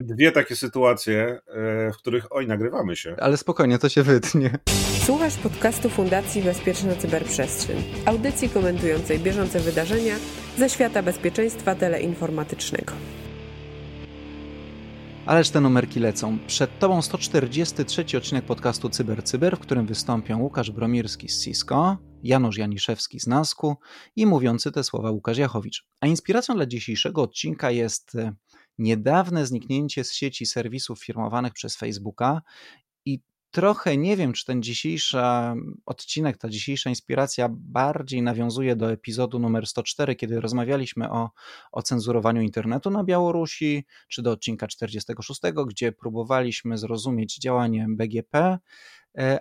dwie takie sytuacje, e, w których oj, nagrywamy się. Ale spokojnie, to się wytnie. Słuchasz podcastu Fundacji Bezpieczna Cyberprzestrzeń, audycji komentującej bieżące wydarzenia ze świata bezpieczeństwa teleinformatycznego. Ależ te numerki lecą. Przed Tobą 143 odcinek podcastu CyberCyber, Cyber, w którym wystąpią Łukasz Bromirski z Cisco, Janusz Janiszewski z Nasku i mówiący te słowa Łukasz Jachowicz. A inspiracją dla dzisiejszego odcinka jest e, niedawne zniknięcie z sieci serwisów firmowanych przez Facebooka i trochę nie wiem, czy ten dzisiejszy odcinek, ta dzisiejsza inspiracja bardziej nawiązuje do epizodu numer 104, kiedy rozmawialiśmy o, o cenzurowaniu internetu na Białorusi, czy do odcinka 46, gdzie próbowaliśmy zrozumieć działanie BGP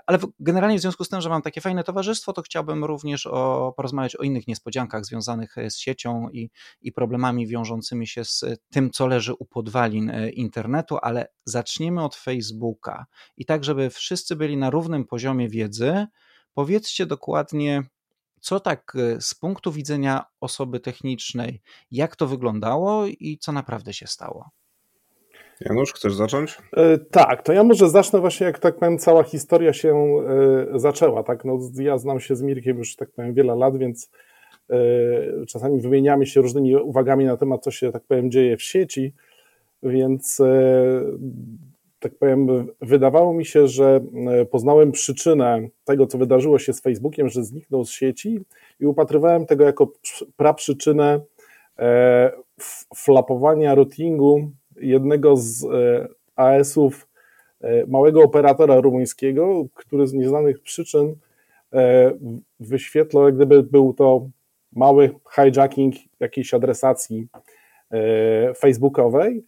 ale generalnie w związku z tym, że mam takie fajne towarzystwo, to chciałbym również o, porozmawiać o innych niespodziankach związanych e, z siecią i, i problemami wiążącymi się z tym, co leży u podwalin e, internetu, ale zaczniemy od Facebooka. I tak, żeby wszyscy byli na równym poziomie wiedzy, powiedzcie dokładnie, co tak z punktu widzenia osoby technicznej, jak to wyglądało i co naprawdę się stało. Janusz, chcesz zacząć? E, tak, to ja może zacznę właśnie, jak tak powiem, cała historia się e, zaczęła. Tak? No, ja znam się z Mirkiem już, tak powiem, wiele lat, więc e, czasami wymieniamy się różnymi uwagami na temat, co się, tak powiem, dzieje w sieci, więc tak powiem, wydawało mi się, że poznałem przyczynę tego, co wydarzyło się z Facebookiem, że zniknął z sieci i upatrywałem tego jako praprzyczynę flapowania routingu jednego z e, AS-ów e, małego operatora rumuńskiego, który z nieznanych przyczyn e, wyświetlał, jak gdyby był to mały hijacking jakiejś adresacji facebookowej.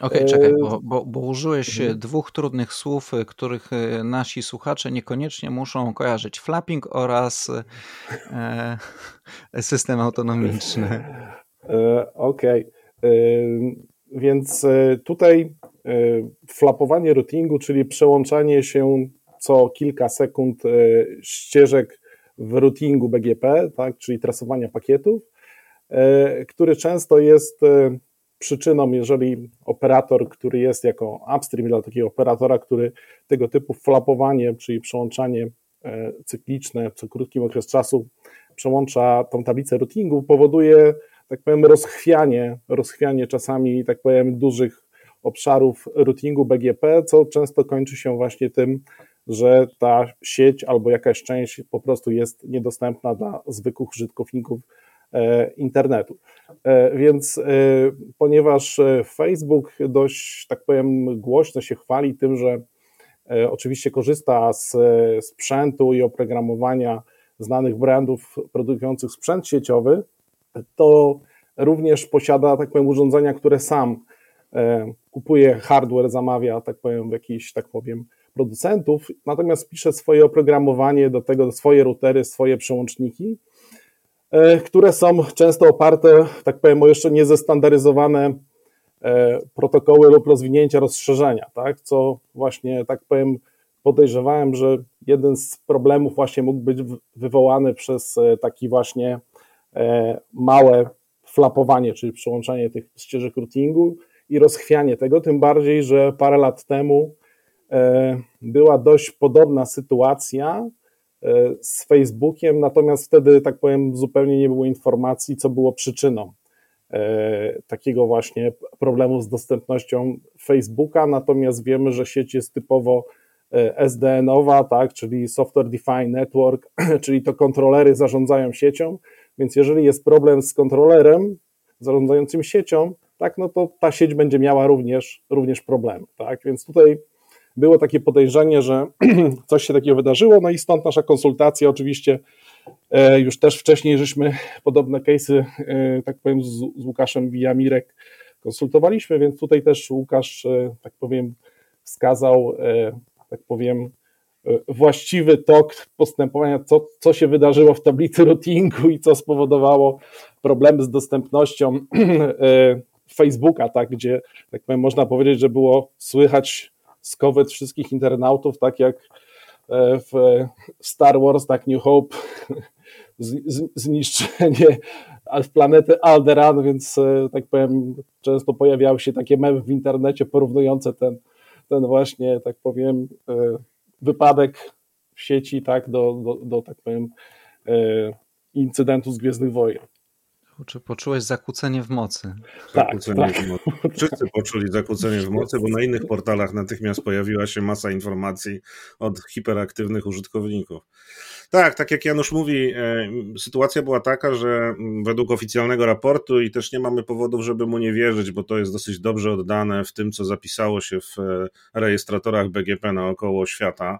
Okej, okay, czekaj, bo, bo, bo użyłeś mhm. dwóch trudnych słów, których nasi słuchacze niekoniecznie muszą kojarzyć. Flapping oraz e, system autonomiczny. Okej. Okay. Więc e, tutaj e, flapowanie routingu, czyli przełączanie się co kilka sekund e, ścieżek w routingu BGP, tak, czyli trasowania pakietów, który często jest przyczyną, jeżeli operator, który jest jako upstream dla takiego operatora, który tego typu flapowanie, czyli przełączanie cykliczne co krótkim okres czasu przełącza tą tablicę routingu, powoduje tak powiem, rozchwianie, rozchwianie czasami, tak powiem, dużych obszarów routingu BGP, co często kończy się właśnie tym, że ta sieć albo jakaś część po prostu jest niedostępna dla zwykłych użytkowników e, internetu. E, więc e, ponieważ Facebook dość, tak powiem, głośno się chwali tym, że oczywiście korzysta z sprzętu i oprogramowania znanych brandów produkujących sprzęt sieciowy, to również posiada, tak powiem, urządzenia, które sam e, kupuje hardware, zamawia, tak powiem, w jakiś, tak powiem, producentów, natomiast pisze swoje oprogramowanie do tego, swoje routery, swoje przełączniki, e, które są często oparte, tak powiem, o jeszcze niezestandaryzowane e, protokoły lub rozwinięcia rozszerzenia, tak, co właśnie, tak powiem, podejrzewałem, że jeden z problemów właśnie mógł być wywołany przez taki właśnie małe flapowanie, czyli przyłączanie tych ścieżek routingu i rozchwianie tego, tym bardziej, że parę lat temu e, była dość podobna sytuacja e, z Facebookiem, natomiast wtedy, tak powiem, zupełnie nie było informacji, co było przyczyną takiego właśnie problemu z dostępnością Facebooka, natomiast wiemy, że sieć jest typowo SDN-owa, tak, czyli Software Defined Network, czyli to kontrolery zarządzają siecią, więc jeżeli jest problem z kontrolerem zarządzającym siecią, tak, no to ta sieć będzie miała również, również problemy. Tak? Więc tutaj było takie podejrzenie, że coś się takiego wydarzyło, no i stąd nasza konsultacja oczywiście e, już też wcześniej żeśmy podobne case'y, e, tak powiem, z, z Łukaszem Wijamirek konsultowaliśmy, więc tutaj też Łukasz, e, tak powiem, wskazał, tak powiem, właściwy tok postępowania, co, co się wydarzyło w tablicy routingu i co spowodowało problemy z dostępnością e, Facebooka, tak, gdzie tak powiem, można powiedzieć, że było słychać skowet wszystkich internautów, tak jak e, w Star Wars, tak New Hope, zniszczenie planety Alderan, więc e, tak powiem, często pojawiały się takie memy w internecie porównujące ten, ten właśnie, tak powiem, wypadek w sieci, tak, do, do, do tak powiem, incydentu z Gwiezdnych Wojen. Czy poczułeś zakłócenie w mocy? Tak, zakłócenie tak. w mocy. Wszyscy poczuli zakłócenie w mocy, bo na innych portalach natychmiast pojawiła się masa informacji od hiperaktywnych użytkowników. Tak, tak jak Janusz mówi, e, sytuacja była taka, że według oficjalnego raportu i też nie mamy powodów, żeby mu nie wierzyć, bo to jest dosyć dobrze oddane w tym, co zapisało się w e, rejestratorach BGP naokoło świata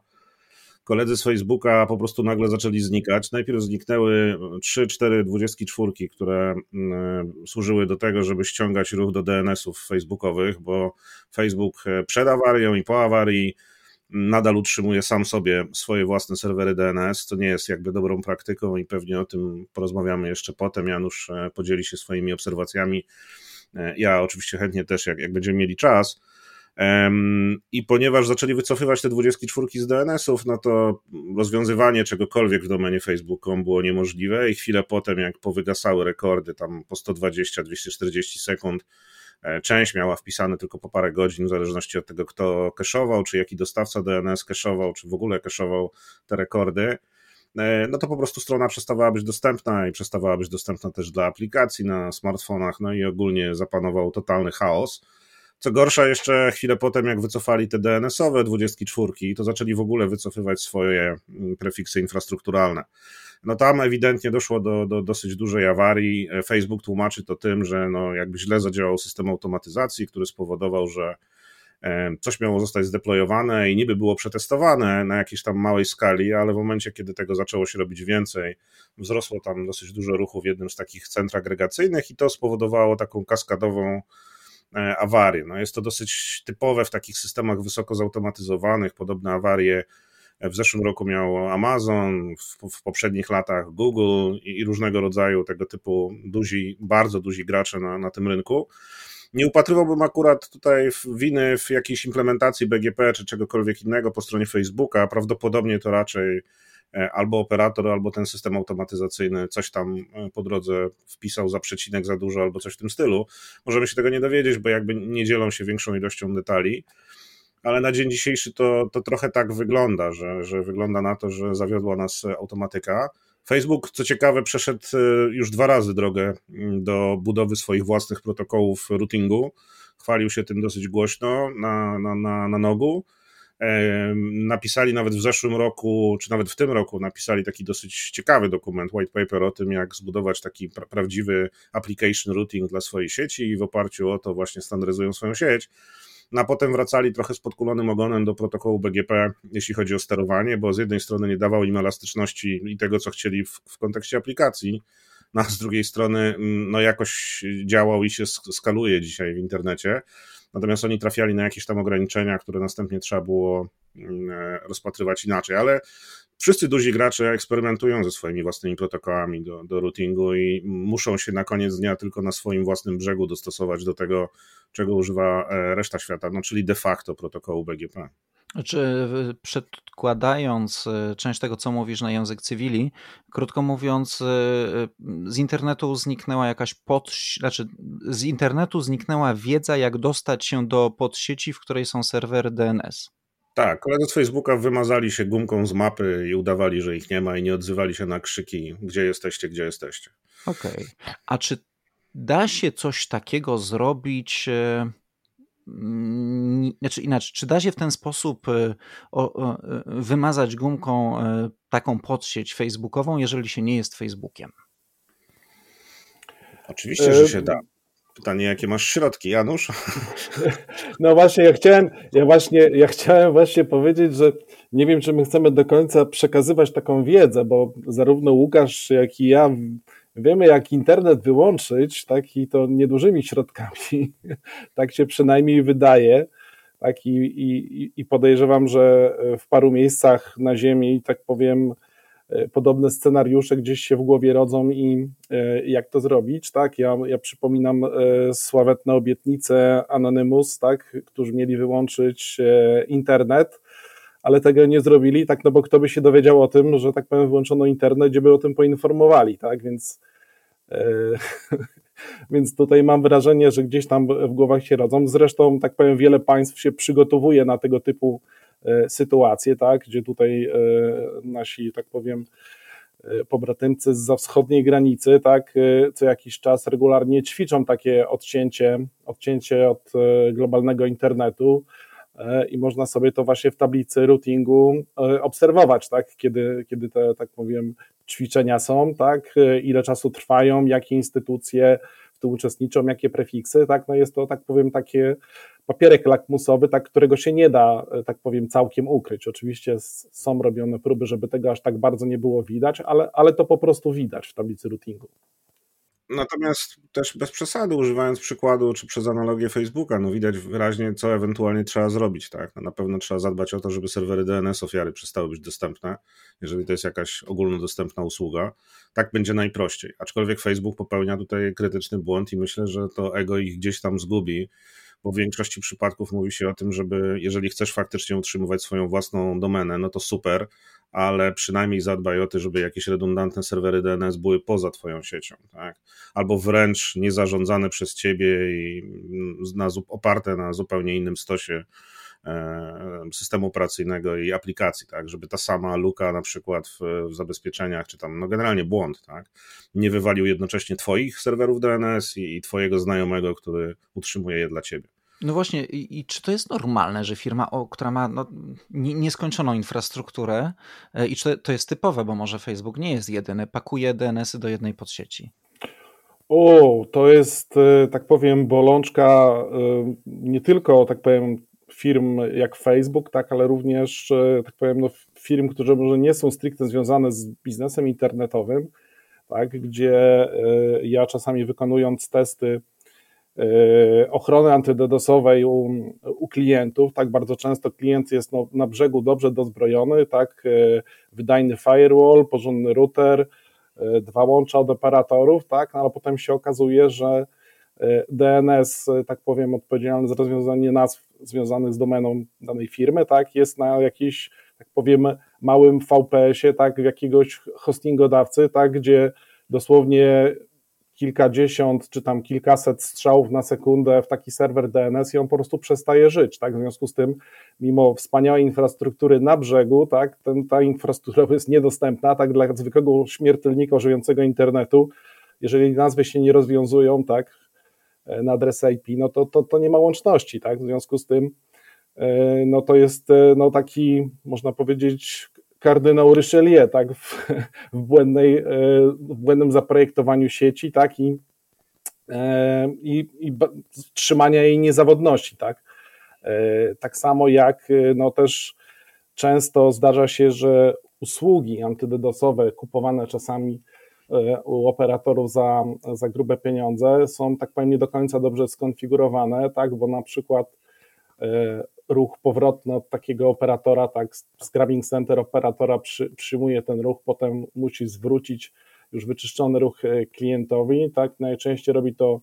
koledzy z Facebooka po prostu nagle zaczęli znikać. Najpierw zniknęły 3-4 24, które mm, służyły do tego, żeby ściągać ruch do DNS-ów facebookowych, bo Facebook e, przed awarią i po awarii nadal utrzymuje sam sobie swoje własne serwery DNS, co nie jest jakby dobrą praktyką i pewnie o tym porozmawiamy jeszcze potem. Janusz e, podzieli się swoimi obserwacjami. E, ja oczywiście chętnie też, jak, jak będziemy mieli czas. I ponieważ zaczęli wycofywać te 24 z DNS-ów, no to rozwiązywanie czegokolwiek w domenie Facebook.com było niemożliwe i chwilę potem, jak powygasały rekordy tam po 120-240 sekund, e, część miała wpisane tylko po parę godzin, w zależności od tego, kto keszował, czy jaki dostawca DNS keszował, czy w ogóle keszował te rekordy, e, no to po prostu strona przestawała być dostępna i przestawała być dostępna też dla aplikacji na smartfonach, no i ogólnie zapanował totalny chaos. Co gorsza, jeszcze chwilę potem, jak wycofali te DNS-owe 24, to zaczęli w ogóle wycofywać swoje mm, prefiksy infrastrukturalne. No tam ewidentnie doszło do, do dosyć dużej awarii. Facebook tłumaczy to tym, że no jakby źle zadziałał system automatyzacji, który spowodował, że coś miało zostać zdeployowane i niby było przetestowane na jakiejś tam małej skali, ale w momencie, kiedy tego zaczęło się robić więcej, wzrosło tam dosyć dużo ruchu w jednym z takich centr agregacyjnych i to spowodowało taką kaskadową E, awarie. No jest to dosyć typowe w takich systemach wysoko zautomatyzowanych. Podobne awarie w zeszłym roku miał Amazon, w, w poprzednich latach Google i, i, różnego rodzaju tego typu duzi, bardzo duzi gracze na, na tym rynku. Nie upatrywałbym akurat tutaj winy w jakiejś implementacji BGP czy czegokolwiek innego po stronie Facebooka. Prawdopodobnie to raczej E, albo operator, albo ten system automatyzacyjny coś tam e, po drodze wpisał za przecinek za dużo, albo coś w tym stylu. Możemy się tego nie dowiedzieć, bo jakby nie dzielą się większą ilością detali. Ale na dzień dzisiejszy to, to trochę tak wygląda, że, że wygląda na to, że zawiodła nas automatyka. Facebook, co ciekawe, przeszedł e, już dwa razy drogę mm, do budowy swoich własnych protokołów routingu. Chwalił się tym dosyć głośno na, na, na, na nogu. Napisali nawet w zeszłym roku, czy nawet w tym roku, napisali taki dosyć ciekawy dokument, white paper o tym, jak zbudować taki pra prawdziwy application routing dla swojej sieci i w oparciu o to właśnie standaryzują swoją sieć. No a potem wracali trochę z podkulonym ogonem do protokołu BGP, jeśli chodzi o sterowanie, bo z jednej strony nie dawał im elastyczności i tego, co chcieli w, w kontekście aplikacji, no a z drugiej strony mm, no jakoś działał i się skaluje dzisiaj w internecie. Natomiast oni trafiali na jakieś tam ograniczenia, które następnie trzeba było mm, e, rozpatrywać inaczej, ale wszyscy duzi gracze eksperymentują ze swoimi własnymi protokołami do, do routingu i muszą się na koniec dnia tylko na swoim własnym brzegu dostosować do tego, czego używa e, reszta świata, no czyli de facto protokołu BGP. Czy przedkładając e, część tego, co mówisz na język cywili, krótko mówiąc, e, z internetu zniknęła jakaś pod, znaczy z internetu zniknęła wiedza, jak dostać się do podsieci, w której są serwery DNS. Tak, koledzy z Facebooka wymazali się gumką z mapy i udawali, że ich nie ma i nie odzywali się na krzyki, gdzie jesteście, gdzie jesteście. Okej. Okay. A czy da się coś takiego zrobić? E, znaczy inaczej, czy da się w ten sposób y, o, wymazać gumką y, taką podsieć facebookową, jeżeli się nie jest Facebookiem? Oczywiście, że się da. Pytanie, jakie masz środki, Janusz? No właśnie, ja chciałem, ja właśnie, ja chciałem właśnie powiedzieć, że nie wiem, czy my chcemy do końca przekazywać taką wiedzę, bo zarówno Łukasz, jak i ja wiemy, jak internet wyłączyć, tak, i to niedużymi środkami, tak się przynajmniej wydaje. Tak, i, i, I podejrzewam, że w paru miejscach na Ziemi, tak powiem, podobne scenariusze gdzieś się w głowie rodzą i e, jak to zrobić, tak? Ja, ja przypominam e, sławetne obietnice Anonymous, tak? Którzy mieli wyłączyć e, internet, ale tego nie zrobili, tak? No bo kto by się dowiedział o tym, że tak powiem wyłączono internet, gdzie by o tym poinformowali, tak? Więc Więc tutaj mam wrażenie, że gdzieś tam w głowach się rodzą. Zresztą, tak powiem, wiele państw się przygotowuje na tego typu sytuacje, tak, gdzie tutaj nasi, tak powiem, pobratymcy z za wschodniej granicy, tak, co jakiś czas regularnie ćwiczą takie odcięcie, odcięcie od globalnego internetu, E, i można sobie to właśnie w tablicy routingu e, obserwować, tak, kiedy, kiedy te, tak powiem, ćwiczenia są, tak, e, ile czasu trwają, jakie instytucje w tym uczestniczą, jakie prefiksy, tak, no jest to, tak powiem, takie papierek lakmusowy, tak, którego się nie da, tak powiem, całkiem ukryć. Oczywiście są robione próby, żeby tego aż tak bardzo nie było widać, ale, ale to po prostu widać w tablicy routingu. Natomiast też bez przesady, używając przykładu czy przez analogię Facebooka, no widać wyraźnie, co ewentualnie trzeba zrobić. Tak? No na pewno trzeba zadbać o to, żeby serwery DNS ofiary przestały być dostępne, jeżeli to jest jakaś ogólnodostępna usługa. Tak będzie najprościej. Aczkolwiek Facebook popełnia tutaj krytyczny błąd i myślę, że to ego ich gdzieś tam zgubi, bo w większości przypadków mówi się o tym, żeby jeżeli chcesz faktycznie utrzymywać swoją własną domenę, no to super, ale przynajmniej zadbaj o to, żeby jakieś redundantne serwery DNS były poza Twoją siecią, tak? albo wręcz nie zarządzane przez Ciebie i na, oparte na zupełnie innym stosie systemu operacyjnego i aplikacji, tak, żeby ta sama luka na przykład w, w, zabezpieczeniach, czy tam, no generalnie błąd, tak, nie wywalił jednocześnie Twoich serwerów DNS i, i Twojego znajomego, który utrzymuje je dla Ciebie. No właśnie, i, i, czy to jest normalne, że firma, o, która ma no, nieskończoną infrastrukturę, e, i czy to, to, jest typowe, bo może Facebook nie jest jedyny, pakuje DNS-y do jednej podsieci? O, to jest, e, tak powiem, bolączka e, nie tylko, tak powiem, firm jak Facebook, tak, ale również, tak powiem, no, firm, które może nie są stricte związane z biznesem internetowym, tak, gdzie ja czasami wykonując testy, E, ochrony antydedosowej u, u, klientów. Tak bardzo często klient jest no, na brzegu dobrze dozbrojony, tak, e, wydajny firewall, porządny router, e, dwa łącza od operatorów, tak, no, ale potem się okazuje, że DNS, tak powiem, odpowiedzialny za rozwiązanie nazw związanych z domeną danej firmy, tak, jest na jakiejś, tak powiem, małym VPS-ie, tak, jakiegoś hostingodawcy, tak, gdzie dosłownie kilkadziesiąt czy tam kilkaset strzałów na sekundę w taki serwer DNS i on po prostu przestaje żyć, tak? W związku z tym, mimo wspaniałej infrastruktury na brzegu, tak, ten, ta infrastruktura jest niedostępna, tak, dla zwykłego śmiertelnika żyjącego internetu, jeżeli nazwy się nie rozwiązują, tak, na adres IP, no to, to, to nie ma łączności, tak? W związku z tym, e, no to jest e, no taki, można powiedzieć, kardynał Richelieu, tak, w, w, błędnej, e, w błędnym zaprojektowaniu sieci, tak, i, e, i, i trzymania jej niezawodności, tak. E, tak samo jak no też często zdarza się, że usługi antydedosowe kupowane czasami u operatorów za, za grube pieniądze są tak powiem nie do końca dobrze skonfigurowane, tak, bo na przykład ruch powrotny od takiego operatora, tak, Scrubbing Center operatora przy, przyjmuje ten ruch, potem musi zwrócić już wyczyszczony ruch e, klientowi, tak, najczęściej robi to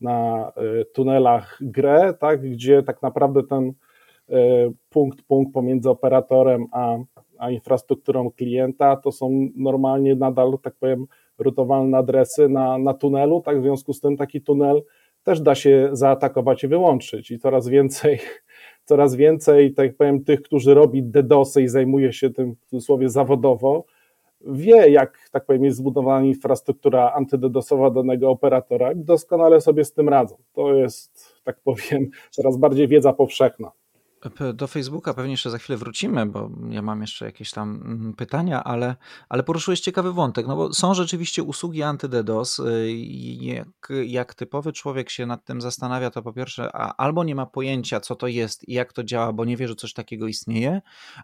na e, tunelach grę, tak, gdzie tak naprawdę ten e, punkt, punkt pomiędzy operatorem a, a infrastrukturą klienta to są normalnie nadal, tak powiem, rutowalne adresy na, na tunelu, tak, w związku z tym taki tunel też da się zaatakować i wyłączyć i coraz więcej coraz więcej, tak powiem, tych, którzy robi DDoSy i zajmuje się tym w cudzysłowie zawodowo, wie, jak, tak powiem, jest zbudowana infrastruktura antydedosowa danego operatora i doskonale sobie z tym radzą. To jest, tak powiem, coraz bardziej wiedza powszechna. Do Facebooka pewnie jeszcze za chwilę wrócimy, bo ja mam jeszcze jakieś tam mm, pytania, ale, ale poruszyłeś ciekawy wątek, no bo są rzeczywiście usługi antydedos. Y, jak, jak typowy człowiek się nad tym zastanawia, to po pierwsze albo nie ma pojęcia, co to jest i jak to działa, bo nie wie, że coś takiego istnieje,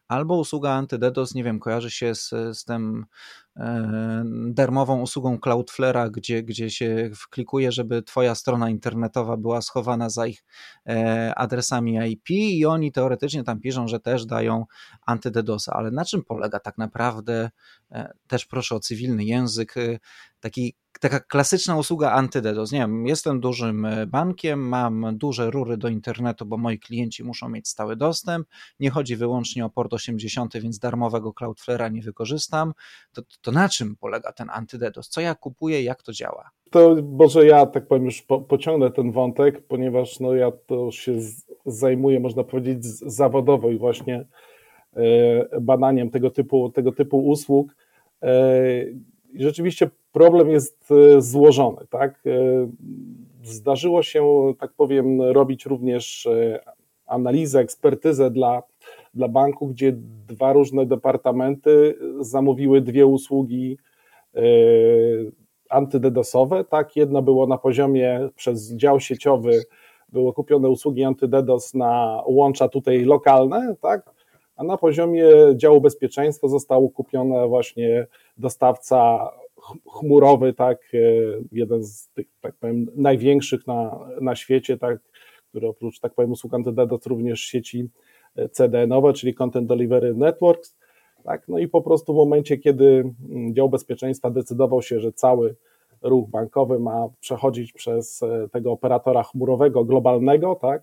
albo usługa antydedos, nie wiem, kojarzy się z, z tym darmową usługą Cloudflare'a, gdzie, gdzie się wklikuje, żeby twoja strona internetowa była schowana za ich e, adresami IP i oni teoretycznie tam piszą, że też dają antydedosa, ale na czym polega tak naprawdę, e, też proszę o cywilny język, taki taka klasyczna usługa antydedos. Nie wiem, jestem dużym e, bankiem, mam duże rury do internetu, bo moi klienci muszą mieć stały dostęp. Nie chodzi wyłącznie o port 80, więc darmowego Cloudflare'a nie wykorzystam. To, to na czym polega ten antydedos? Co ja kupuję, jak to działa? To może ja tak powiem już po, pociągnę ten wątek, ponieważ no ja to się zajmuję, można powiedzieć, zawodowo i właśnie e, badaniem tego typu, tego typu usług. E, rzeczywiście problem jest e, złożony. Tak? E, zdarzyło się, tak powiem, robić również e, analizę, ekspertyzę dla, dla banku, gdzie dwa różne departamenty zamówiły dwie usługi antydedosowe. Tak? Jedno było na poziomie przez dział sieciowy, były kupione usługi antydedos na łącza tutaj lokalne, tak? a na poziomie działu bezpieczeństwa został kupione właśnie dostawca chmurowy, tak, e, jeden z tych, tak powiem, największych na, na świecie, tak, który oprócz, tak powiem, usług antydedos również sieci e, CDN-owe, czyli Content Delivery Networks, tak, no i po prostu w momencie, kiedy mm, dział bezpieczeństwa decydował się, że cały ruch bankowy ma przechodzić przez e, tego operatora chmurowego, globalnego, tak,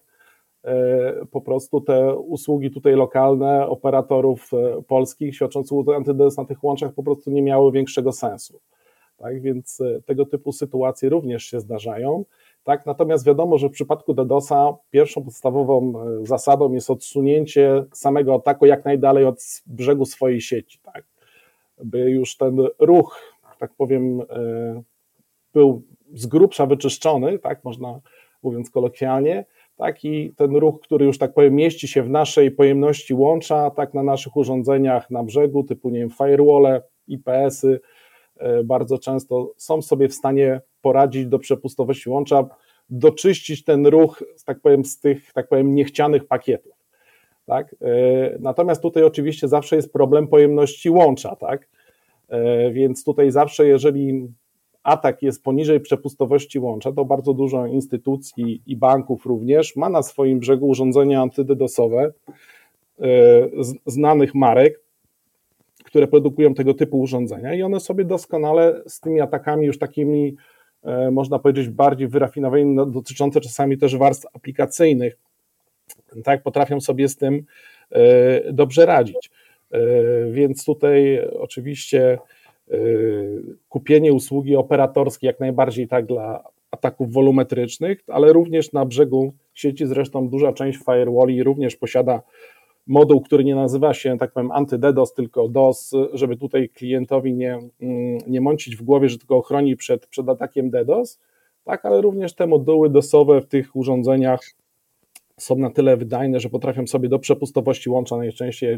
po prostu te usługi tutaj lokalne operatorów polskich świadczących antydedos na tych łączach po prostu nie miały większego sensu. Tak, więc e, tego typu sytuacje również się zdarzają. Tak, natomiast wiadomo, że w przypadku DDoSa pierwszą podstawową e, zasadą jest odsunięcie samego ataku jak najdalej od brzegu swojej sieci, tak, by już ten ruch, tak powiem, e, był z grubsza wyczyszczony, tak, można mówiąc kolokwialnie, tak, i ten ruch, który już tak powiem mieści się w naszej pojemności łącza, tak, na naszych urządzeniach na brzegu, typu, nie wiem, firewall, IPS-y, E, bardzo często są sobie w stanie poradzić do przepustowości łącza, doczyścić ten ruch, tak powiem, z tych, tak powiem, niechcianych pakietów. Tak? E, natomiast tutaj oczywiście zawsze jest problem pojemności łącza, tak? E, więc tutaj zawsze, jeżeli atak jest poniżej przepustowości łącza, to bardzo dużo instytucji i banków również ma na swoim brzegu urządzenia antydedosowe znanych marek, które produkują tego typu urządzenia i one sobie doskonale z tymi atakami już takimi, e, można powiedzieć, bardziej wyrafinowanymi, no, dotyczące czasami też warstw aplikacyjnych, tak, potrafią sobie z tym e, dobrze radzić. E, więc tutaj oczywiście kupienie usługi operatorskiej jak najbardziej tak dla ataków wolumetrycznych, ale również na brzegu sieci, zresztą duża część firewalli również posiada moduł, który nie nazywa się, tak powiem, antyDDoS, tylko DOS, żeby tutaj klientowi nie, mm, nie mącić w głowie, że tylko ochroni przed, przed atakiem DDoS, tak, ale również te moduły DOSowe w tych urządzeniach są na tyle wydajne, że potrafią sobie do przepustowości łącza, najczęściej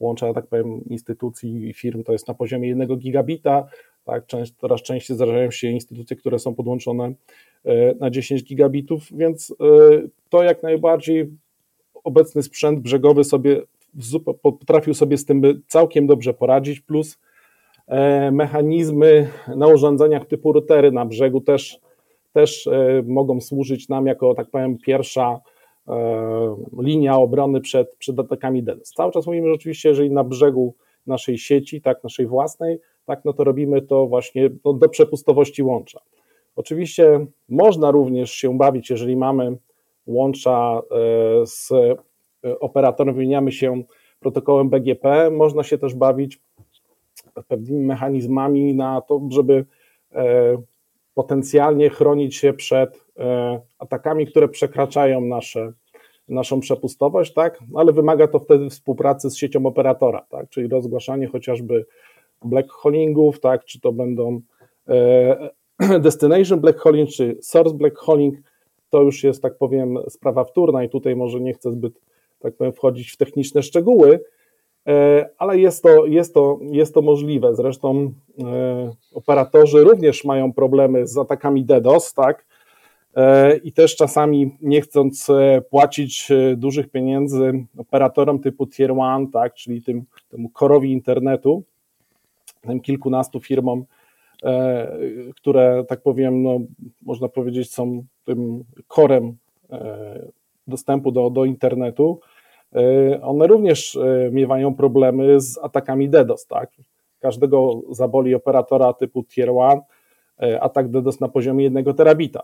łącza, tak powiem, instytucji i firm to jest na poziomie 1 gigabita, tak, część, coraz częściej zdarzają się instytucje, które są podłączone e, na 10 gigabitów, więc e, to jak najbardziej obecny sprzęt brzegowy sobie potrafił sobie z tym całkiem dobrze poradzić, plus e, mechanizmy na urządzeniach typu routery na brzegu też, też mogą służyć nam jako, tak powiem, pierwsza linia obrony przed, przed atakami DDoS. Cały czas mówimy, że oczywiście, jeżeli na brzegu naszej sieci, tak, naszej własnej, tak, no to robimy to właśnie no, do przepustowości łącza. Oczywiście można również się bawić, jeżeli mamy łącza e, z e, operatorem, wymieniamy się protokołem BGP, można się też bawić pewnymi mechanizmami na to, żeby e, potencjalnie chronić się przed atakami, które przekraczają nasze, naszą przepustowość, tak? ale wymaga to wtedy współpracy z siecią operatora, tak? czyli rozgłaszanie chociażby blackholingów, tak? czy to będą destination blackhauling, czy source blackhauling, to już jest, tak powiem, sprawa wtórna i tutaj może nie chcę zbyt, tak powiem, wchodzić w techniczne szczegóły, e, ale jest to, jest to, jest to możliwe. Zresztą e, operatorzy również mają problemy z atakami DDoS, tak? E, I też czasami nie chcąc płacić dużych pieniędzy operatorom typu Tier 1, tak, czyli tym, temu korowi internetu, tym kilkunastu firmom, E, które, tak powiem, no, można powiedzieć, są tym korem e, dostępu do, do internetu, e, one również miewają problemy z atakami DDoS, tak? Każdego zaboli operatora typu Tier 1 atak DDoS na poziomie jednego terabita.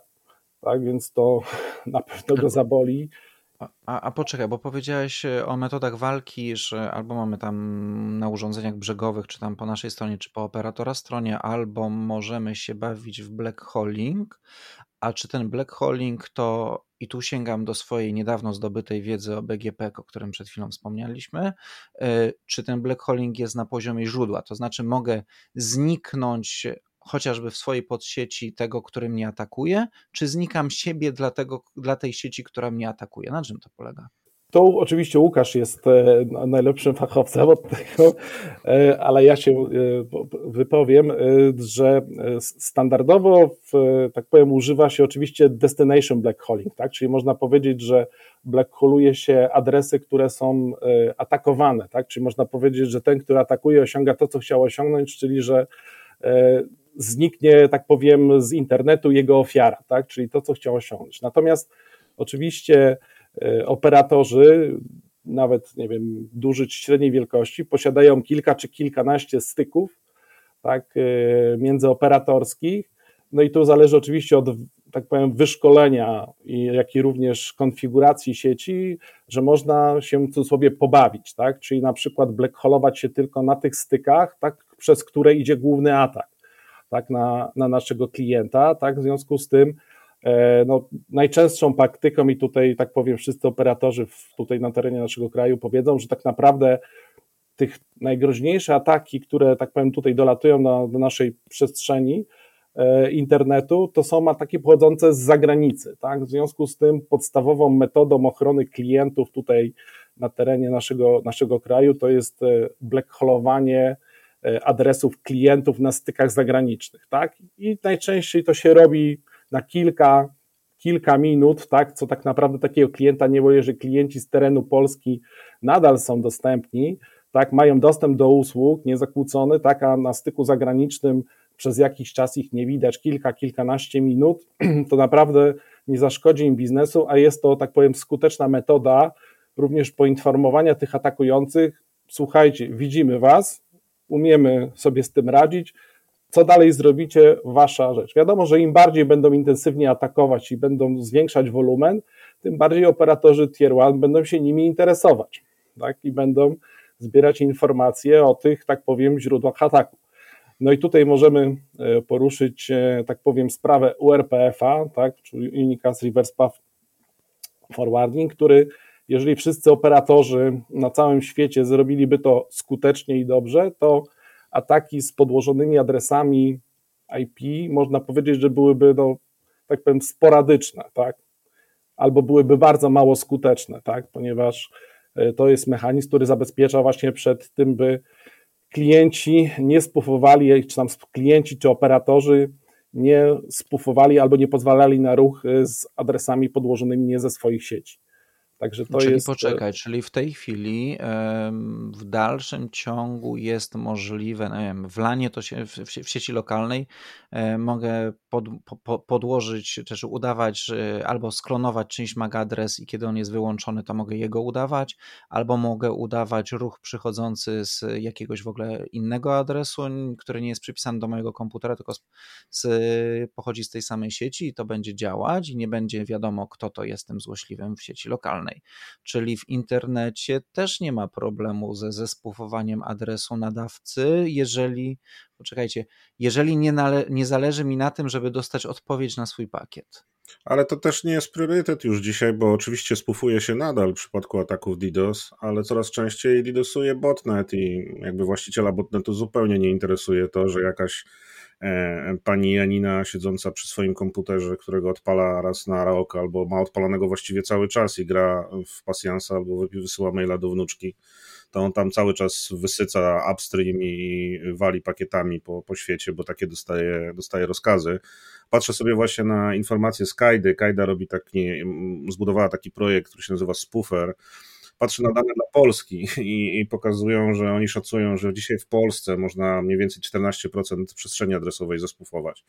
Tak, więc to na pewno go zaboli. A, a poczekaj, bo powiedziałeś e, o metodach walki, że albo mamy tam na urządzeniach brzegowych, czy tam po naszej stronie, czy po operatora stronie, albo możemy się bawić w blackholing. A czy ten blackholing to, i tu sięgam do swojej niedawno zdobytej wiedzy o BGP, o którym przed chwilą wspomnieliśmy, e, czy ten blackholing jest na poziomie źródła, to znaczy mogę zniknąć chociażby w swojej podsieci tego, który mnie atakuje, czy znikam siebie dla, tego, dla tej sieci, która mnie atakuje? Na czym to polega? Tu oczywiście Łukasz jest e, najlepszym fachowcem od tego, e, ale ja się e, wypowiem, że standardowo, w, tak powiem, używa się oczywiście destination blackhauling, tak? czyli można powiedzieć, że blackholuje się adresy, które są atakowane, tak? czyli można powiedzieć, że ten, który atakuje, osiąga to, co chciał osiągnąć, czyli że zniknie, tak powiem, z internetu jego ofiara, tak? czyli to, co chciał osiągnąć. Natomiast oczywiście e, operatorzy, nawet nie wiem, duży czy średniej wielkości, posiadają kilka czy kilkanaście styków tak, e, międzyoperatorskich. No i tu zależy oczywiście od, tak powiem, wyszkolenia, jak i również konfiguracji sieci, że można się w cudzysłowie pobawić, tak? czyli na przykład blackholować się tylko na tych stykach, tak, przez które idzie główny atak tak, na, na naszego klienta. Tak, w związku z tym e, no, najczęstszą praktyką i tutaj tak powiem wszyscy operatorzy w, tutaj na terenie naszego kraju powiedzą, że tak naprawdę tych najgroźniejsze ataki, które tak powiem tutaj dolatują na, do naszej przestrzeni e, internetu, to są ataki pochodzące z zagranicy. Tak? W związku z tym podstawową metodą ochrony klientów tutaj na terenie naszego, naszego kraju to jest e, blackholowanie adresów klientów na stykach zagranicznych, tak? I najczęściej to się robi na kilka, kilka minut, tak? Co tak naprawdę takiego klienta nie boję, że klienci z terenu Polski nadal są dostępni, tak? Mają dostęp do usług niezakłócony, tak? A na styku zagranicznym przez jakiś czas ich nie widać, kilka, kilkanaście minut, to naprawdę nie zaszkodzi im biznesu, a jest to, tak powiem, skuteczna metoda również poinformowania tych atakujących, słuchajcie, widzimy was, umiemy sobie z tym radzić. Co dalej zrobicie, wasza rzecz. Wiadomo, że im bardziej będą intensywnie atakować i będą zwiększać wolumen, tym bardziej operatorzy Tier 1 będą się nimi interesować tak? i będą zbierać informacje o tych, tak powiem, źródłach ataku. No i tutaj możemy e, poruszyć, e, tak powiem, sprawę URPF-a, tak, czyli Unicast Reverse Path Forwarding, który jeżeli wszyscy operatorzy na całym świecie zrobiliby to skutecznie i dobrze, to ataki z podłożonymi adresami IP można powiedzieć, że byłyby, no, tak powiem, sporadyczne, tak? Albo byłyby bardzo mało skuteczne, tak? Ponieważ e, to jest mechanizm, który zabezpiecza właśnie przed tym, by klienci nie spufowali, czy tam klienci, czy operatorzy nie spufowali albo nie pozwalali na ruch e, z adresami podłożonymi nie ze swoich sieci. Także to czyli jest... poczekaj, czyli w tej chwili w dalszym ciągu jest możliwe, no nie wiem, wlanie to się w, w sieci lokalnej e, mogę pod, po, podłożyć, też udawać, albo sklonować czyjś MAC adres i kiedy on jest wyłączony, to mogę jego udawać, albo mogę udawać ruch przychodzący z jakiegoś w ogóle innego adresu, który nie jest przypisany do mojego komputera, tylko z, z, pochodzi z tej samej sieci i to będzie działać i nie będzie wiadomo, kto to jest tym złośliwym w sieci lokalnej. Czyli w internecie też nie ma problemu ze zespufowaniem adresu nadawcy, jeżeli, poczekajcie, jeżeli nie, nale, nie zależy mi na tym, żeby dostać odpowiedź na swój pakiet. Ale to też nie jest priorytet już dzisiaj, bo oczywiście spufuje się nadal w przypadku ataków DDoS, ale coraz częściej DDoSuje botnet i jakby właściciela botnetu zupełnie nie interesuje to, że jakaś pani Janina siedząca przy swoim komputerze, którego odpala raz na rok, albo ma odpalonego właściwie cały czas i gra w pasjansa, albo wysyła maila do wnuczki, to on tam cały czas wysyca upstream i wali pakietami po, po świecie, bo takie dostaje, dostaje rozkazy. Patrzę sobie właśnie na informacje z Kajdy. Kajda robi taki, zbudowała taki projekt, który się nazywa Spoofer, patrzę na dane dla Polski i, i, pokazują, że oni szacują, że dzisiaj w Polsce można mniej więcej 14% przestrzeni adresowej zespoofować.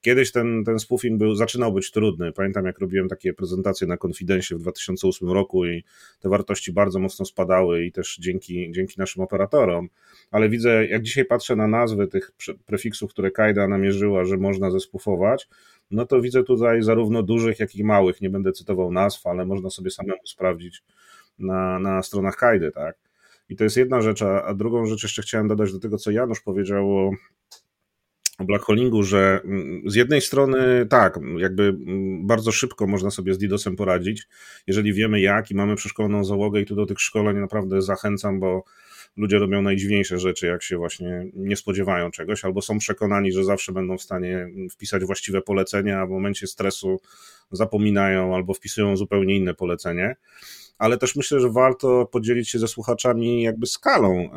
Kiedyś ten, ten spoofing był, zaczynał być trudny. Pamiętam, jak robiłem takie prezentacje na Confidencie w 2008 roku i te wartości bardzo mocno spadały i też dzięki, dzięki naszym operatorom, ale widzę, jak dzisiaj patrzę na nazwy tych prefiksów, które Kajda namierzyła, że można zespoofować, no to widzę tutaj zarówno dużych, jak i małych. Nie będę cytował nazw, ale można sobie samemu sprawdzić na, na stronach Kajdy, tak? I to jest jedna rzecz, a drugą rzecz jeszcze chciałem dodać do tego, co Janusz powiedział o, o black holingu, że mm, z jednej strony tak, jakby mm, bardzo szybko można sobie z DDoSem poradzić, jeżeli wiemy jak i mamy przeszkoloną załogę i tu do tych szkoleń naprawdę zachęcam, bo ludzie robią najdziwniejsze rzeczy, jak się właśnie nie spodziewają czegoś, albo są przekonani, że zawsze będą w stanie wpisać właściwe polecenia, a w momencie stresu zapominają albo wpisują zupełnie inne polecenie ale też myślę, że warto podzielić się ze słuchaczami jakby skalą.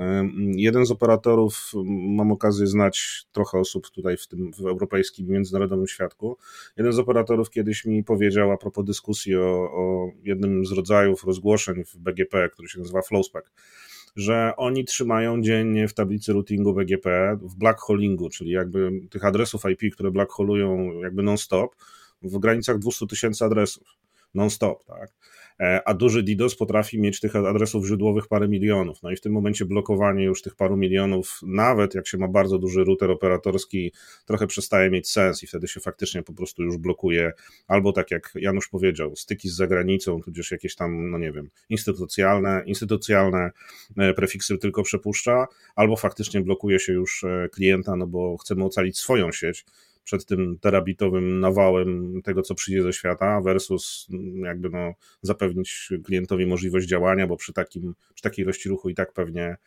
Jeden z operatorów, mam okazję znać trochę osób tutaj w tym w europejskim, międzynarodowym świadku. Jeden z operatorów kiedyś mi powiedział a propos dyskusji o, o jednym z rodzajów rozgłoszeń w BGP, który się nazywa Flowspec że oni trzymają dziennie w tablicy routingu BGP w blackholingu, czyli jakby tych adresów IP, które blackholują jakby non-stop, w granicach 200 tysięcy adresów non-stop, tak? E, a duży DDoS potrafi mieć tych adresów źródłowych parę milionów. No i w tym momencie blokowanie już tych paru milionów, nawet jak się ma bardzo duży router operatorski, trochę przestaje mieć sens i wtedy się faktycznie po prostu już blokuje, albo tak jak Janusz powiedział, styki z zagranicą, tudzież jakieś tam, no nie wiem, instytucjonalne, instytucjonalne e, prefiksy tylko przepuszcza, albo faktycznie blokuje się już e, klienta, no bo chcemy ocalić swoją sieć, przed tym terabitowym nawałem tego, co przyjdzie ze świata, versus jakby no, zapewnić klientowi możliwość działania, bo przy, takim, przy takiej ilości ruchu i tak pewnie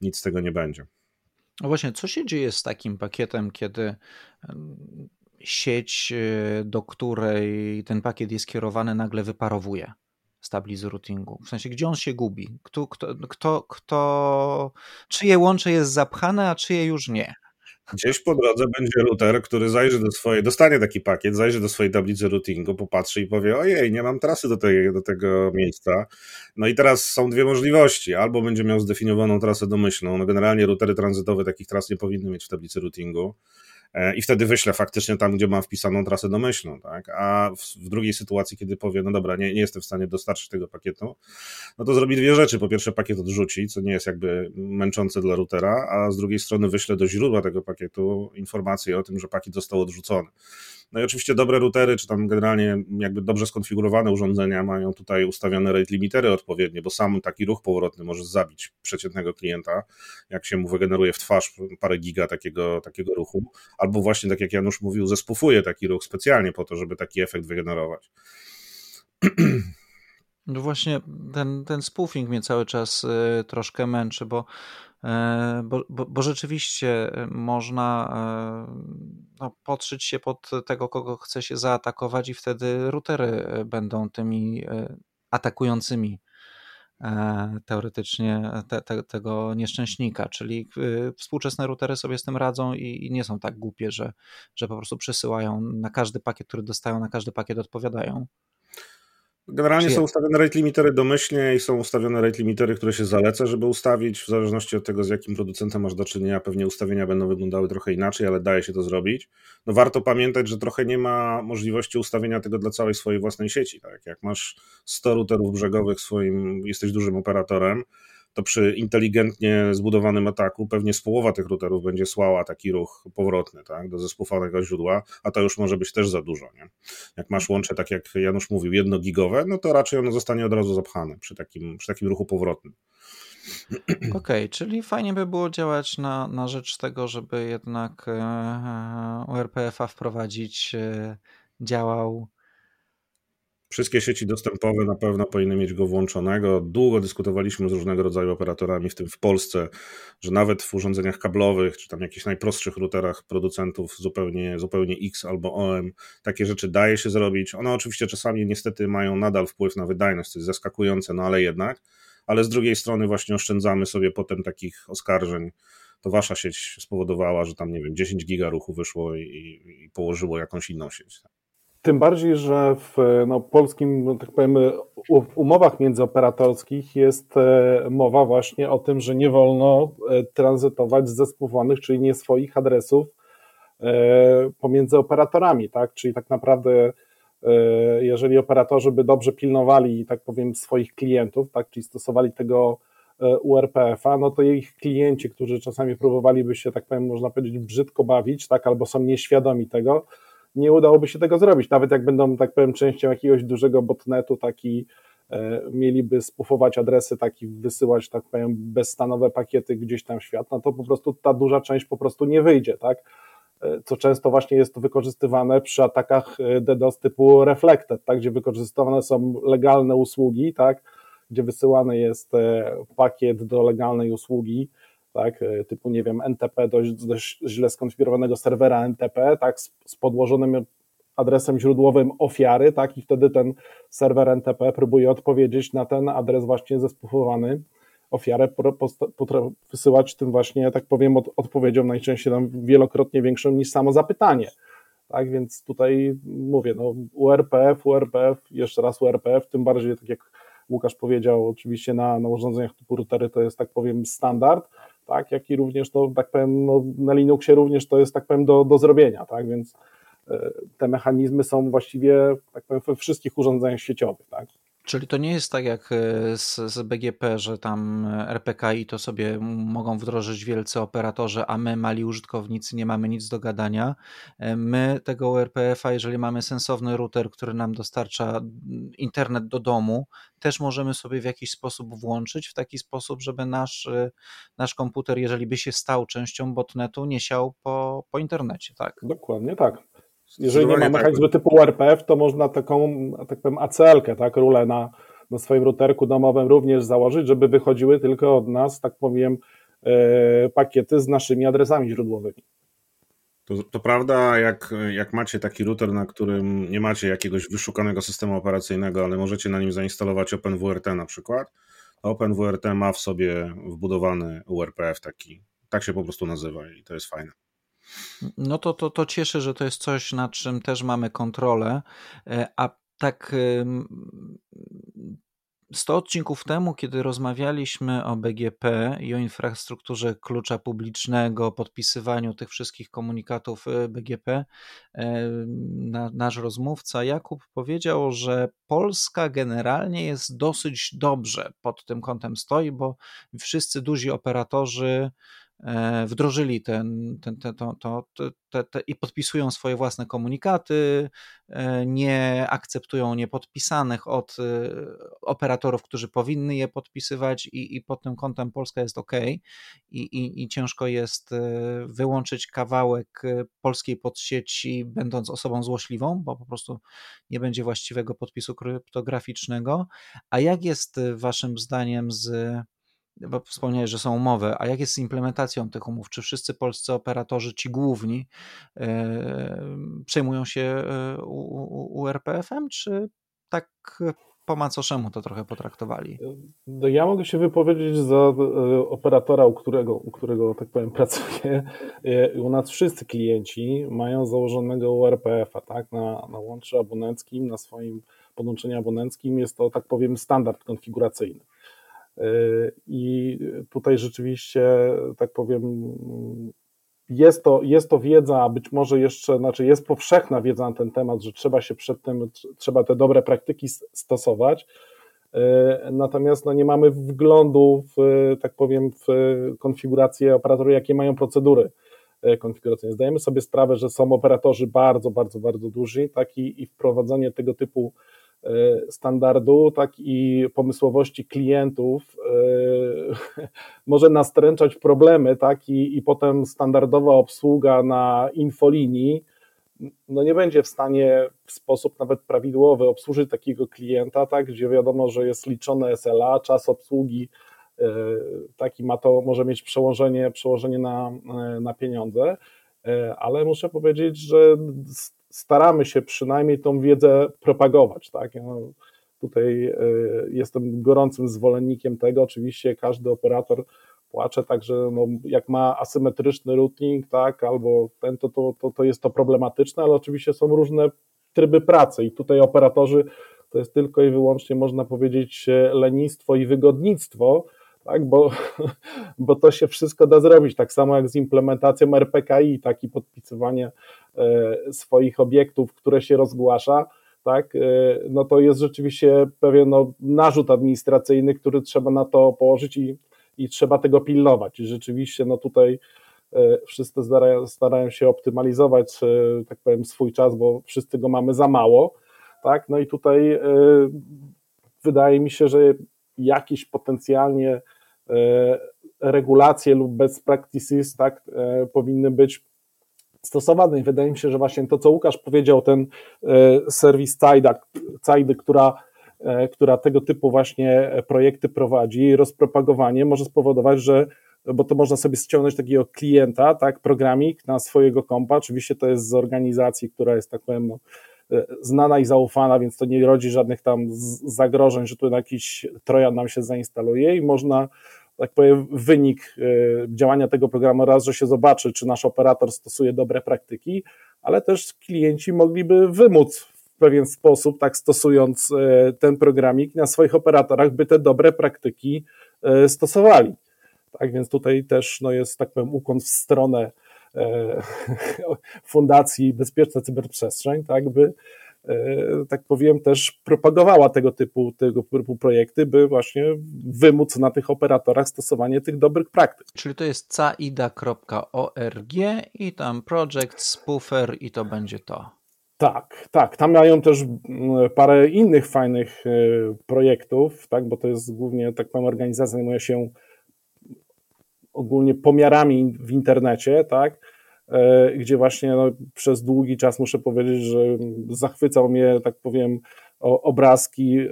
nic z tego nie będzie. No właśnie, co się dzieje z takim pakietem, kiedy sieć, e, do której ten pakiet jest kierowany, nagle wyparowuje z routingu? W sensie, gdzie on się gubi? Kto, kto, kto, kto, czyje łącze jest zapchane, a czyje już nie? Gdzieś po drodze będzie router, który zajrzy do swojej, dostanie taki pakiet, zajrzy do swojej tablicy routingu, popatrzy i powie, ojej, nie mam trasy do, tej, do tego miejsca. No i teraz są dwie możliwości. Albo będzie miał zdefiniowaną trasę domyślną. No generalnie routery tranzytowe takich tras nie powinny mieć w tablicy routingu. E, i wtedy wyślę faktycznie tam, gdzie mam wpisaną trasę domyślną, tak? A w, drugiej sytuacji, kiedy powie, no dobra, nie, nie jestem w stanie dostarczyć tego pakietu, no to zrobi dwie rzeczy. Po pierwsze, pakiet odrzuci, co nie jest jakby męczące dla routera, a z drugiej strony wyślę do źródła tego pakietu informację o tym, że pakiet został odrzucony. No i oczywiście dobre routery, czy tam generalnie jakby dobrze skonfigurowane urządzenia mają tutaj ustawione rate limitery odpowiednie, bo sam taki ruch powrotny może zabić przeciętnego klienta, jak się mu wygeneruje w twarz parę giga takiego, takiego ruchu, albo właśnie tak jak Janusz mówił, zespufuje taki ruch specjalnie po to, żeby taki efekt wygenerować. No właśnie ten, ten spoofing mnie cały czas y, troszkę męczy, bo E, bo, bo, bo rzeczywiście e, można no, podszyć się pod tego, kogo chce się zaatakować, i wtedy routery będą tymi atakującymi teoretycznie te, te, tego nieszczęśnika, czyli współczesne routery sobie z tym radzą i, i, nie są tak głupie, że, że po prostu przesyłają na każdy pakiet, który dostają, na każdy pakiet odpowiadają. Generalnie są ustawione rate limitery domyślnie i są ustawione rate limitery, które się zaleca, żeby ustawić. W zależności od tego, z jakim producentem masz do czynienia, pewnie ustawienia będą wyglądały trochę inaczej, ale daje się to zrobić. No warto pamiętać, że trochę nie ma możliwości ustawienia tego dla całej swojej własnej sieci. Tak? Jak masz 100 routerów brzegowych swoim, jesteś dużym operatorem, to przy inteligentnie zbudowanym ataku pewnie z połowa tych routerów będzie słała taki ruch powrotny tak, do zespufanego źródła, a to już może być też za dużo. Nie? Jak masz łącze, tak jak Janusz mówił, jednogigowe, no to raczej ono zostanie od razu zapchane przy takim, przy takim ruchu powrotnym. Okej, okay, czyli fajnie by było działać na, na rzecz tego, żeby jednak URPF-a e, wprowadzić, e, działał Wszystkie sieci dostępowe na pewno powinny mieć go włączonego. Długo dyskutowaliśmy z różnego rodzaju operatorami, w tym w Polsce, że nawet w urządzeniach kablowych, czy tam jakichś najprostszych routerach producentów zupełnie, zupełnie X albo OM, takie rzeczy daje się zrobić. One oczywiście czasami niestety mają nadal wpływ na wydajność, co jest zaskakujące, no ale jednak. Ale z drugiej strony właśnie oszczędzamy sobie potem takich oskarżeń. To wasza sieć spowodowała, że tam, nie wiem, 10 giga ruchu wyszło i, i położyło jakąś inną sieć. Tym bardziej, że w no, polskim, no, tak powiem, umowach międzyoperatorskich jest e, mowa właśnie o tym, że nie wolno e, tranzytować zespółowanych, czyli nie swoich adresów e, pomiędzy operatorami, tak? Czyli tak naprawdę jeżeli operatorzy by dobrze pilnowali, tak powiem, swoich klientów, tak, czyli stosowali tego URPF-a, no to ich klienci, którzy czasami próbowaliby się, tak powiem, można powiedzieć, brzydko bawić, tak, albo są nieświadomi tego, nie udałoby się tego zrobić. Nawet jak będą, tak powiem, częścią jakiegoś dużego botnetu, taki e, mieliby spufować adresy, taki wysyłać, tak powiem, bezstanowe pakiety gdzieś tam w świat, no to po prostu ta duża część po prostu nie wyjdzie, tak? E, co często właśnie jest wykorzystywane przy atakach e, DDoS typu Reflected, tak? Gdzie wykorzystywane są legalne usługi, tak? Gdzie wysyłany jest pakiet do legalnej usługi, tak, e, typu, nie wiem, NTP, dość, dość źle skonfigurowanego serwera NTP, tak, z, z podłożonym adresem źródłowym ofiary, tak, i wtedy ten serwer NTP próbuje odpowiedzieć na ten adres właśnie zespufowany ofiarę, wysyłać tym właśnie, tak powiem, od, odpowiedzią najczęściej tam wielokrotnie większą niż samo zapytanie. Tak, więc tutaj mówię, no URPF, URPF, jeszcze raz URPF, tym bardziej, tak jak Łukasz powiedział, oczywiście na, na urządzeniach typu routery to jest, tak powiem, standard, tak, jak i również to, tak powiem, no, na Linuxie również to jest, tak powiem, do, do zrobienia, tak, więc e, te mechanizmy są właściwie, tak powiem, we wszystkich urządzeniach sieciowych, tak. Czyli to nie jest tak jak e, z, z, BGP, że tam RPKI to sobie mogą wdrożyć wielcy operatorzy, a my, mali użytkownicy, nie mamy nic do gadania. E, my tego RPF-a, jeżeli mamy sensowny router, który nam dostarcza internet do domu, też możemy sobie w jakiś sposób włączyć, w taki sposób, żeby nasz, e, nasz komputer, jeżeli by się stał częścią botnetu, nie siał po, po internecie, tak? Dokładnie tak. Jeżeli nie ma mechanizmu tak. typu RPF, to można taką, tak powiem, ACL-kę, tak, rulę na, na swoim routerku domowym również założyć, żeby wychodziły tylko od nas, tak powiem, e, pakiety z naszymi adresami źródłowymi. To, to, prawda, jak, jak macie taki router, na którym nie macie jakiegoś wyszukanego systemu operacyjnego, ale możecie na nim zainstalować OpenWRT na przykład, to OpenWRT ma w sobie wbudowany URPF taki, tak się po prostu nazywa i to jest fajne. No to, to, to cieszy, że to jest coś, nad czym też mamy kontrolę, e, a tak 100 odcinków temu, kiedy rozmawialiśmy o BGP i o infrastrukturze klucza publicznego, podpisywaniu tych wszystkich komunikatów e, BGP, e, nasz rozmówca Jakub powiedział, że Polska generalnie jest dosyć dobrze pod tym kątem stoi, bo wszyscy duzi operatorzy wdrożyli ten, ten, ten, to, to, te, te, i podpisują swoje własne komunikaty, e, nie akceptują niepodpisanych od e, operatorów, którzy powinny je podpisywać i, i pod tym kątem Polska jest ok i, i, i ciężko jest wyłączyć kawałek polskiej podsieci, będąc osobą złośliwą, bo po prostu nie będzie właściwego podpisu kryptograficznego. A jak jest waszym zdaniem z bo wspomniałeś, że są umowy, a jak jest z implementacją tych umów? Czy wszyscy polscy operatorzy, ci główni, yy, przejmują się yy, URPF-em, czy tak po macoszemu to trochę potraktowali? No ja mogę się wypowiedzieć za operatora, u którego, u którego tak powiem, pracuję. U nas wszyscy klienci mają założonego URPF-a, tak, na, na łączu abonenckim, na swoim podłączeniu abonenckim jest to, tak powiem, standard konfiguracyjny. I tutaj rzeczywiście, tak powiem, jest to, jest to wiedza, być może jeszcze, znaczy jest powszechna wiedza na ten temat, że trzeba się przed tym, trzeba te dobre praktyki stosować. Natomiast no, nie mamy wglądu w, tak powiem, w konfigurację operatorów, jakie mają procedury konfiguracyjne. Zdajemy sobie sprawę, że są operatorzy bardzo, bardzo, bardzo duży, tak i, i wprowadzenie tego typu E, standardu, tak i pomysłowości klientów e, może nastręczać problemy, tak i, i potem standardowa obsługa na infolinii no nie będzie w stanie w sposób nawet prawidłowy obsłużyć takiego klienta, tak, gdzie wiadomo, że jest liczone SLA, czas obsługi e, taki ma to, może mieć przełożenie, przełożenie na, na pieniądze, ale muszę powiedzieć, że staramy się przynajmniej tą wiedzę propagować. Tak? Ja tutaj e, jestem gorącym zwolennikiem tego. Oczywiście każdy operator płacze, także no, jak ma asymetryczny routing, tak, albo ten, to, to, to, to jest to problematyczne, ale oczywiście są różne tryby pracy i tutaj operatorzy to jest tylko i wyłącznie można powiedzieć lenistwo i wygodnictwo, tak, bo, bo to się wszystko da zrobić, tak samo jak z implementacją RPKI, tak i podpisywanie e, swoich obiektów, które się rozgłasza, tak, e, no to jest rzeczywiście pewien no, narzut administracyjny, który trzeba na to położyć i, i trzeba tego pilnować. I rzeczywiście no tutaj e, wszyscy starają, starają się optymalizować, tak powiem, swój czas, bo wszyscy go mamy za mało, tak, no i tutaj wydaje mi się, że jakieś potencjalnie regulacje lub best practices tak, e, powinny być stosowane. I wydaje mi się, że właśnie to, co Łukasz powiedział, ten e, serwis CAIDA, która, która tego typu właśnie projekty prowadzi, rozpropagowanie może spowodować, że bo to można sobie ściągnąć takiego klienta, tak, programik na swojego kompa. Oczywiście to jest z organizacji, która jest, tak powiem, no, znana i zaufana, więc to nie rodzi żadnych tam zagrożeń, że tu jakiś trojan nam się zainstaluje i można tak powiem, wynik e, działania tego programu raz, że się zobaczy, czy nasz operator stosuje dobre praktyki, ale też klienci mogliby wymóc w pewien sposób, tak stosując e, ten programik na swoich operatorach, by te dobre praktyki e, stosowali. Tak więc tutaj też no, jest, tak powiem, ukłon w stronę Fundacji Bezpieczna Cyberprzestrzeń, tak by E, tak powiem, też propagowała tego typu, tego typu projekty, by właśnie wymóc na tych operatorach stosowanie tych dobrych praktyk. Czyli to jest caida.org i tam project, spoofer i to będzie to. Tak, tak. Tam mają też parę innych fajnych e, projektów, tak, bo to jest głównie, tak powiem, organizacja zajmuje się ogólnie pomiarami w internecie, tak, E, gdzie właśnie no, przez długi czas muszę powiedzieć, że zachwycał mnie, tak powiem, obrazki e,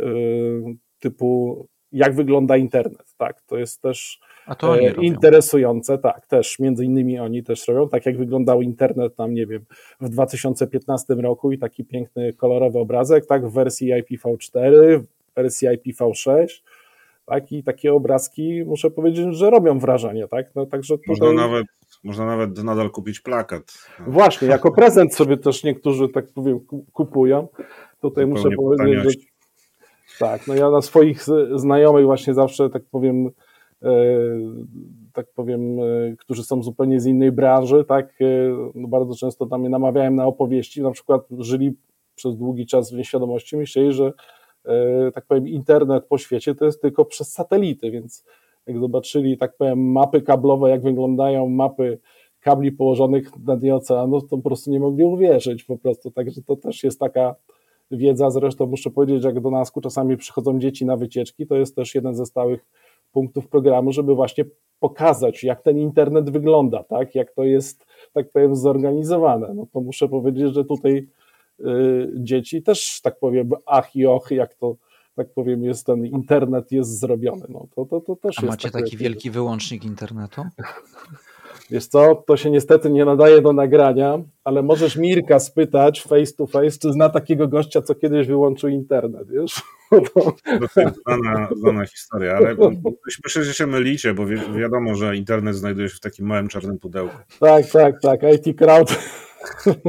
typu jak wygląda internet, tak, to jest też to e, interesujące, tak, też. Między innymi oni też robią, tak jak wyglądał internet tam, nie wiem, w 2015 roku i taki piękny kolorowy obrazek, tak, w wersji IPv4, w wersji IPv6, tak, i takie obrazki, muszę powiedzieć, że robią wrażenie, tak, no także tutaj... Można nawet można nawet nadal kupić plakat. Właśnie, jako prezent sobie też niektórzy, tak powiem, kupują. Tutaj muszę powiedzieć, że tak, no ja na swoich znajomych właśnie zawsze, tak powiem, e, tak powiem, e, którzy są zupełnie z innej branży, tak, e, no bardzo często tam mnie namawiałem na opowieści, na przykład żyli przez długi czas w nieświadomości, myśleli, że tak powiem, internet po świecie to jest tylko przez satelity, więc jak zobaczyli, tak powiem, mapy kablowe, jak wyglądają mapy kabli położonych na dnie oceanu, to po prostu nie mogli uwierzyć po prostu, także to też jest taka wiedza, zresztą muszę powiedzieć, jak do nas czasami przychodzą dzieci na wycieczki, to jest też jeden ze stałych punktów programu, żeby właśnie pokazać, jak ten internet wygląda, tak, jak to jest, tak powiem, zorganizowane. No to muszę powiedzieć, że tutaj dzieci też, tak powiem, ach i och, jak to tak powiem, jest ten internet jest zrobiony. No, to, to, to też A jest macie taki wielki wyłącznik internetu? Wiesz co, to się niestety nie nadaje do nagrania, ale możesz Mirka spytać face to face, czy zna takiego gościa, co kiedyś wyłączył internet, wiesz? To jest znana, znana historia, ale myślę, że się mylicie, bo wi wiadomo, że internet znajduje się w takim małym czarnym pudełku. Tak, tak, tak, IT Crowd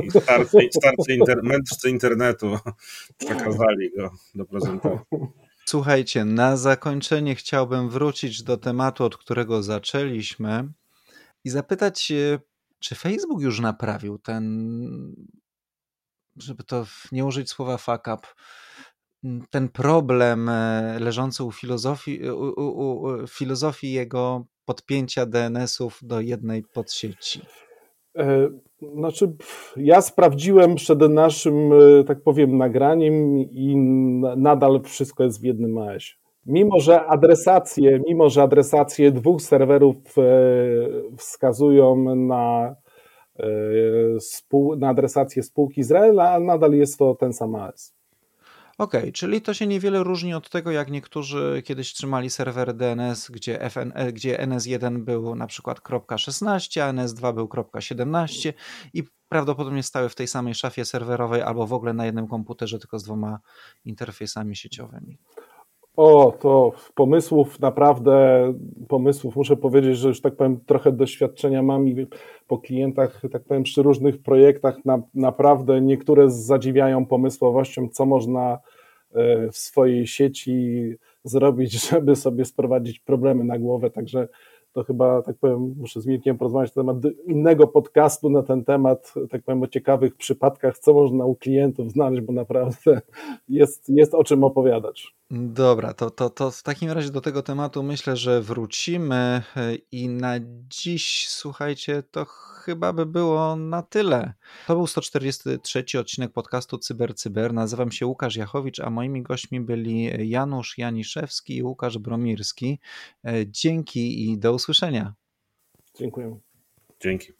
Starcy, starcy inter, mędrcy internetu przekazali go do prezentacji. Słuchajcie, na zakończenie chciałbym wrócić do tematu, od którego zaczęliśmy i zapytać, czy Facebook już naprawił ten, żeby to nie użyć słowa fuck up, ten problem e, leżący u filozofii, u, u, u filozofii jego podpięcia DNS-ów do jednej podsieci? E, znaczy, ja sprawdziłem przed naszym, e, tak powiem, nagraniem i nadal wszystko jest w jednym AS. Mimo, że adresacje, mimo, że adresacje dwóch serwerów e, wskazują na, na adresację spółki Izraela, nadal jest to ten sam AS. Okej, okay, czyli to się niewiele różni od tego, jak niektórzy kiedyś trzymali serwery DNS, gdzie, FN, e, gdzie NS1 był na przykład .16, a NS2 był .17 i prawdopodobnie stały w tej samej szafie serwerowej albo w ogóle na jednym komputerze, tylko z dwoma interfejsami sieciowymi. O, to pomysłów naprawdę, pomysłów muszę powiedzieć, że już tak powiem, trochę doświadczenia mam i po klientach, tak powiem, przy różnych projektach na, naprawdę niektóre zadziwiają pomysłowością, co można e, w swojej sieci zrobić, żeby sobie sprowadzić problemy na głowę, także to chyba, tak powiem, muszę z Mirkiem porozmawiać na temat innego podcastu na ten temat, tak powiem, o ciekawych przypadkach, co można u klientów znaleźć, bo naprawdę jest, jest o czym opowiadać. Dobra, to, to, to w takim razie do tego tematu myślę, że wrócimy i na dziś, słuchajcie, to chyba by było na tyle. To był 143 odcinek podcastu Cyber Cyber. Nazywam się Łukasz Jachowicz, a moimi gośćmi byli Janusz Janiszewski i Łukasz Bromirski. Dzięki i do usłyszenia. Dziękuję. Dzięki.